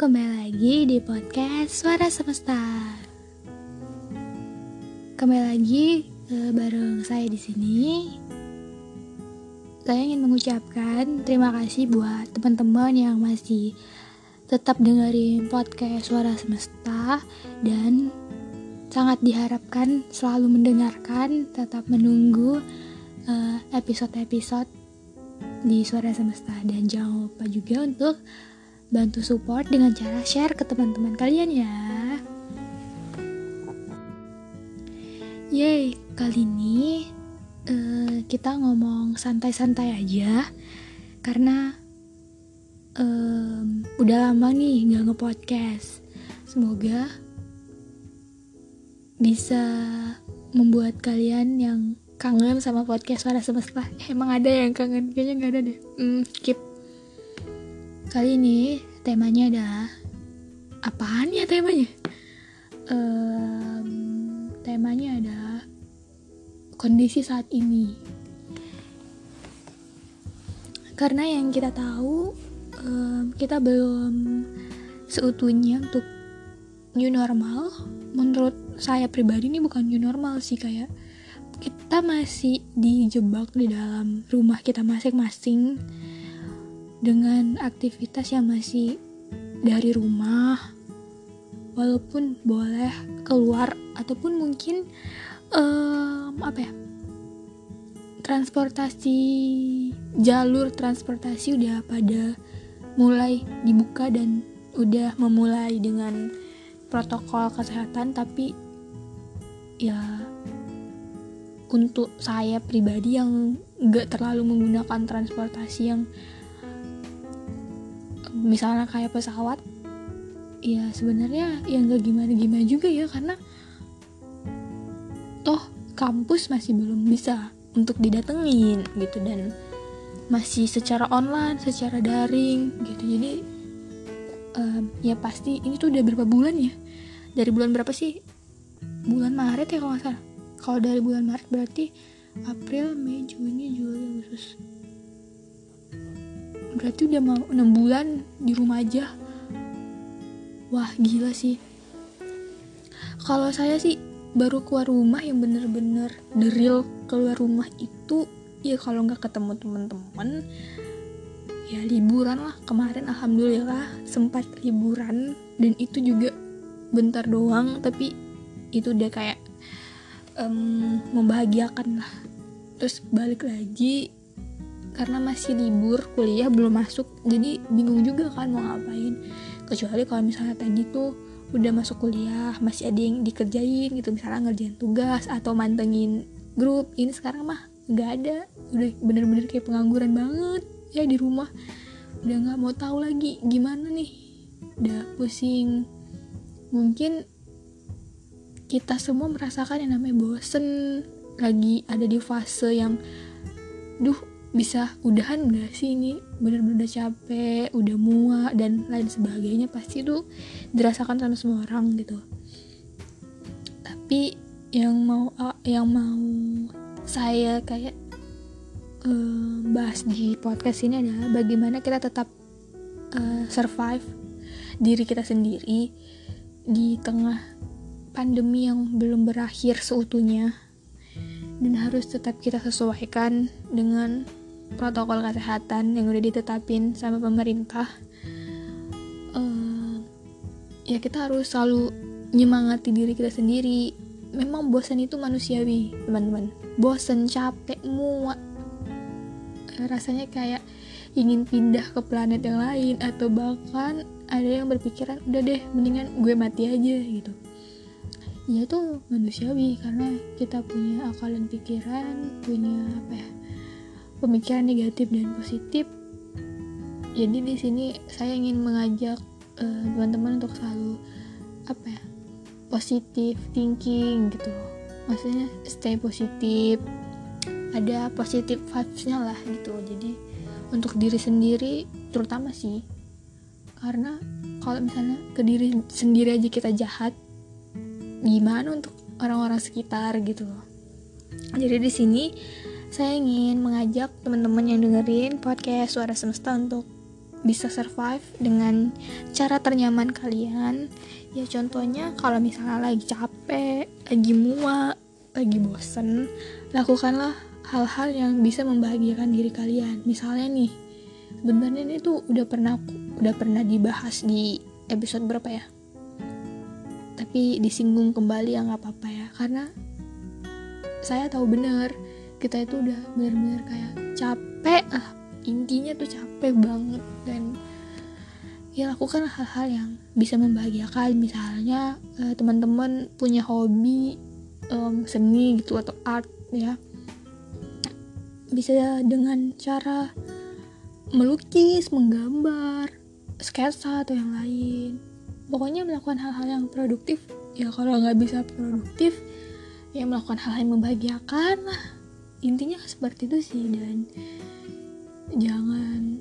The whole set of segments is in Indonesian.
kembali lagi di podcast Suara Semesta. Kembali lagi uh, bareng saya di sini. Saya ingin mengucapkan terima kasih buat teman-teman yang masih tetap dengerin podcast Suara Semesta dan sangat diharapkan selalu mendengarkan, tetap menunggu eh, episode-episode di Suara Semesta dan jangan lupa juga untuk bantu support dengan cara share ke teman-teman kalian ya. Yeay, kali ini uh, kita ngomong santai-santai aja karena um, udah lama nih nggak nge-podcast. Semoga bisa membuat kalian yang kangen sama podcast suara semesta. emang ada yang kangen? Kayaknya nggak ada deh. Hmm, skip. Kali ini temanya adalah apaan ya temanya? Um, temanya adalah kondisi saat ini. Karena yang kita tahu um, kita belum seutuhnya untuk new normal. Menurut saya pribadi ini bukan new normal sih kayak kita masih dijebak di dalam rumah kita masing-masing dengan aktivitas yang masih dari rumah walaupun boleh keluar ataupun mungkin um, apa ya transportasi jalur transportasi udah pada mulai dibuka dan udah memulai dengan protokol kesehatan tapi ya untuk saya pribadi yang gak terlalu menggunakan transportasi yang misalnya kayak pesawat ya sebenarnya yang gak gimana gimana juga ya karena toh kampus masih belum bisa untuk didatengin gitu dan masih secara online secara daring gitu. Jadi um, ya pasti ini tuh udah berapa bulan ya? Dari bulan berapa sih? Bulan Maret ya kalau nggak salah. Kalau dari bulan Maret berarti April Mei Juni Juli Agustus berarti udah mau 6 bulan di rumah aja. Wah gila sih. Kalau saya sih baru keluar rumah yang bener-bener the real keluar rumah itu ya kalau nggak ketemu teman-teman ya liburan lah. Kemarin alhamdulillah sempat liburan dan itu juga bentar doang tapi itu udah kayak um, membahagiakan lah. Terus balik lagi karena masih libur kuliah belum masuk jadi bingung juga kan mau ngapain. Kecuali kalau misalnya tadi tuh udah masuk kuliah masih ada yang dikerjain gitu misalnya ngerjain tugas atau mantengin grup ini sekarang mah nggak ada. Udah bener-bener kayak pengangguran banget ya di rumah. Udah nggak mau tahu lagi gimana nih. Udah pusing. Mungkin kita semua merasakan yang namanya bosen lagi ada di fase yang duh bisa udahan gak sih ini? Bener-bener udah capek udah muak dan lain sebagainya. Pasti tuh dirasakan sama semua orang gitu. Tapi yang mau yang mau saya kayak uh, bahas di podcast ini adalah bagaimana kita tetap uh, survive diri kita sendiri di tengah pandemi yang belum berakhir seutuhnya. Dan harus tetap kita sesuaikan dengan protokol kesehatan yang udah ditetapin sama pemerintah uh, ya kita harus selalu nyemangati diri kita sendiri. Memang bosan itu manusiawi teman-teman. Bosan capek muak. Rasanya kayak ingin pindah ke planet yang lain atau bahkan ada yang berpikiran udah deh mendingan gue mati aja gitu. Ya itu manusiawi karena kita punya akal dan pikiran punya apa ya pemikiran negatif dan positif jadi di sini saya ingin mengajak uh, teman-teman untuk selalu apa ya positif thinking gitu. Maksudnya stay positif ada positif vibesnya lah gitu. Jadi untuk diri sendiri terutama sih karena kalau misalnya ke diri sendiri aja kita jahat gimana untuk orang-orang sekitar gitu. Jadi di sini saya ingin mengajak teman-teman yang dengerin podcast Suara Semesta untuk bisa survive dengan cara ternyaman kalian. Ya contohnya kalau misalnya lagi capek lagi muak lagi bosen lakukanlah hal-hal yang bisa membahagiakan diri kalian. Misalnya nih sebenarnya ini tuh udah pernah udah pernah dibahas di episode berapa ya? Tapi disinggung kembali ya nggak apa-apa ya. Karena saya tahu bener kita itu udah benar-benar kayak capek lah intinya tuh capek banget dan ya lakukan hal-hal yang bisa membahagiakan misalnya uh, teman-teman punya hobi um, seni gitu atau art ya bisa dengan cara melukis, menggambar, sketsa atau yang lain. Pokoknya melakukan hal-hal yang produktif. Ya kalau nggak bisa produktif, ya melakukan hal yang membahagiakan lah. Intinya seperti itu sih dan jangan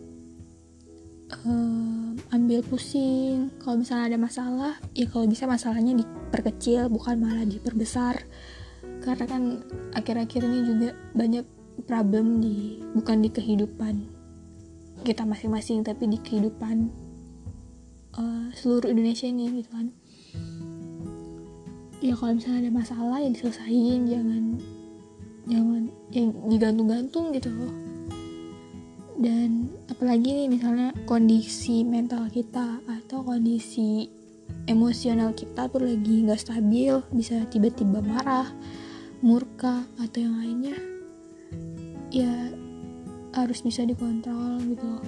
uh, ambil pusing. Kalau misalnya ada masalah ya kalau bisa masalahnya diperkecil bukan malah diperbesar. Karena kan akhir-akhir ini juga banyak problem di bukan di kehidupan kita masing-masing tapi di kehidupan uh, seluruh Indonesia ini gitu kan. Ya kalau misalnya ada masalah ya diselesain jangan jangan yang digantung-gantung gitu loh. Dan apalagi nih misalnya kondisi mental kita atau kondisi emosional kita tuh lagi nggak stabil bisa tiba-tiba marah murka atau yang lainnya ya harus bisa dikontrol gitu loh.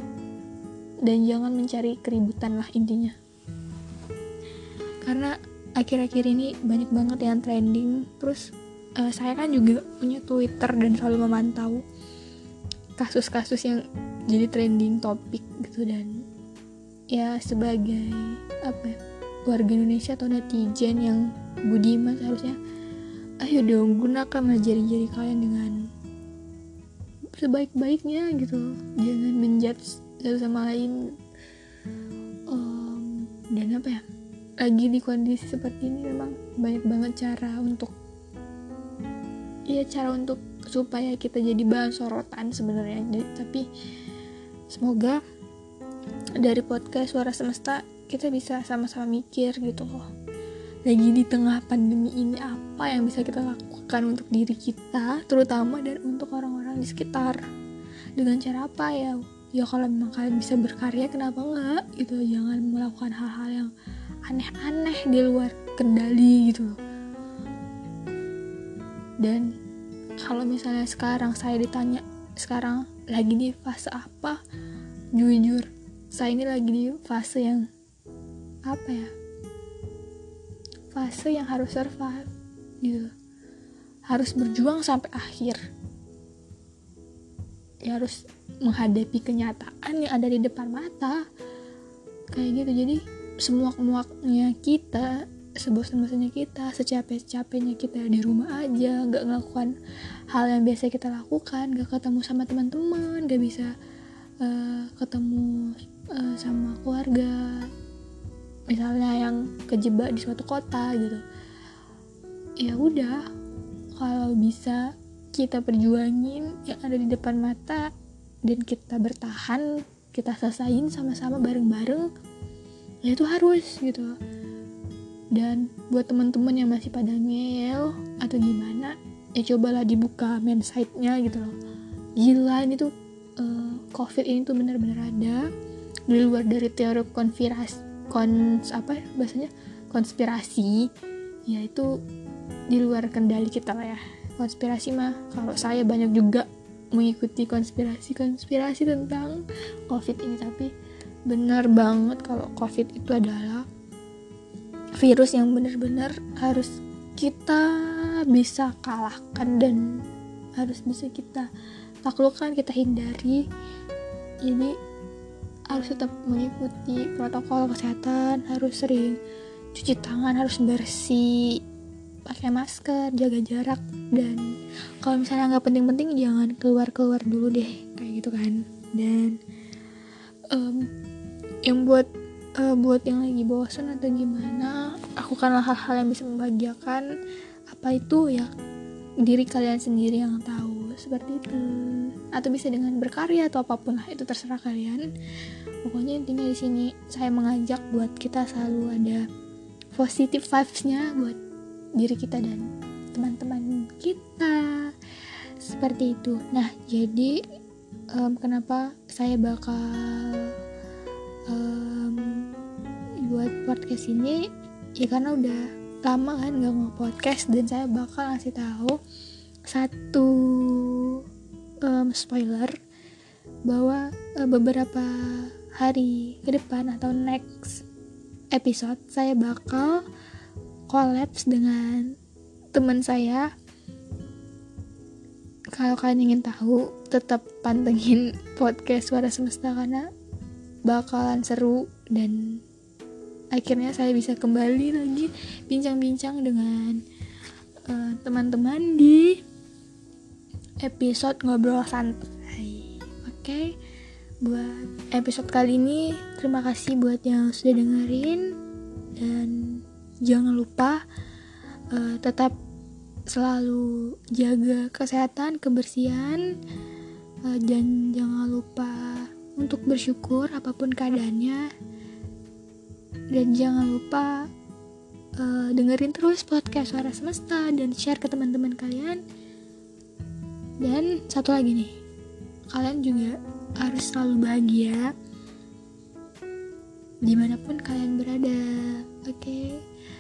Dan jangan mencari keributan lah intinya. Karena akhir-akhir ini banyak banget yang trending terus uh, saya kan juga punya Twitter dan selalu memantau kasus-kasus yang jadi trending topik gitu dan ya sebagai apa ya, warga Indonesia atau netizen yang budiman seharusnya ayo dong gunakan jari-jari kalian dengan sebaik-baiknya gitu. Jangan menjudge satu sama lain. Um, dan apa ya lagi di kondisi seperti ini memang banyak banget cara untuk ya cara untuk supaya kita jadi bahan sorotan sebenarnya tapi semoga dari podcast suara semesta kita bisa sama-sama mikir gitu loh lagi di tengah pandemi ini apa yang bisa kita lakukan untuk diri kita terutama dan untuk orang-orang di sekitar? Dengan cara apa ya? Ya kalau memang kalian bisa berkarya kenapa enggak? Gitu jangan melakukan hal-hal yang aneh-aneh di luar kendali gitu. Loh dan kalau misalnya sekarang saya ditanya sekarang lagi di fase apa? Jujur saya ini lagi di fase yang apa ya? Fase yang harus survive gitu. Harus berjuang sampai akhir. Ya harus menghadapi kenyataan yang ada di depan mata. Kayak gitu. Jadi semua muaknya kita sebosan-bosannya kita secapek-capeknya kita di rumah aja nggak ngelakukan hal yang biasa kita lakukan gak ketemu sama teman-teman gak bisa uh, ketemu uh, sama keluarga. Misalnya yang kejebak di suatu kota gitu. Ya udah kalau bisa kita perjuangin yang ada di depan mata dan kita bertahan kita selesain sama-sama bareng-bareng ya itu harus gitu dan buat teman-teman yang masih pada ngeyel atau gimana ya cobalah dibuka main site-nya gitu loh. Gila ini tuh uh, covid ini tuh benar-benar ada di luar dari teori konspirasi kons apa ya bahasanya? Konspirasi. Ya itu di luar kendali kita lah ya. Konspirasi mah kalau saya banyak juga mengikuti konspirasi konspirasi tentang covid ini. Tapi benar banget kalau covid itu adalah virus yang benar-benar harus kita bisa kalahkan dan harus bisa kita taklukkan kita hindari. Jadi harus tetap mengikuti protokol kesehatan harus sering cuci tangan harus bersih pakai masker jaga jarak dan kalau misalnya nggak penting-penting jangan keluar-keluar dulu deh kayak gitu kan. Dan um, yang buat uh, buat yang lagi bosan atau gimana lakukanlah hal-hal yang bisa membahagiakan apa itu ya diri kalian sendiri yang tahu seperti itu. Atau bisa dengan berkarya atau apa pun lah itu terserah kalian. Pokoknya intinya di sini saya mengajak buat kita selalu ada positive vibesnya buat diri kita dan teman-teman kita. Seperti itu. Nah jadi um, kenapa saya bakal um, buat podcast ini ya karena udah lama kan gak mau podcast dan saya bakal ngasih tahu satu um, spoiler bahwa uh, beberapa hari ke depan atau next episode saya bakal kolaps dengan teman saya. Kalau kalian ingin tahu tetap pantengin podcast suara semesta karena bakalan seru dan akhirnya saya bisa kembali lagi bincang-bincang dengan uh, teman-teman di episode ngobrol santai. Oke okay? buat episode kali ini terima kasih buat yang sudah dengerin. Dan jangan lupa uh, tetap selalu jaga kesehatan kebersihan. Uh, dan jangan lupa untuk bersyukur apa pun keadaannya dan jangan lupa uh, dengerin terus podcast suara semesta dan share ke teman-teman kalian dan satu lagi nih, kalian juga harus selalu bahagia di mana pun kalian berada. Oke, okay?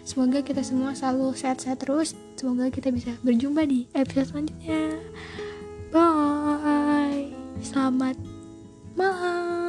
semoga kita semua selalu sehat-sehat terus. Semoga kita bisa berjumpa di episode selanjutnya. Bye, selamat malam.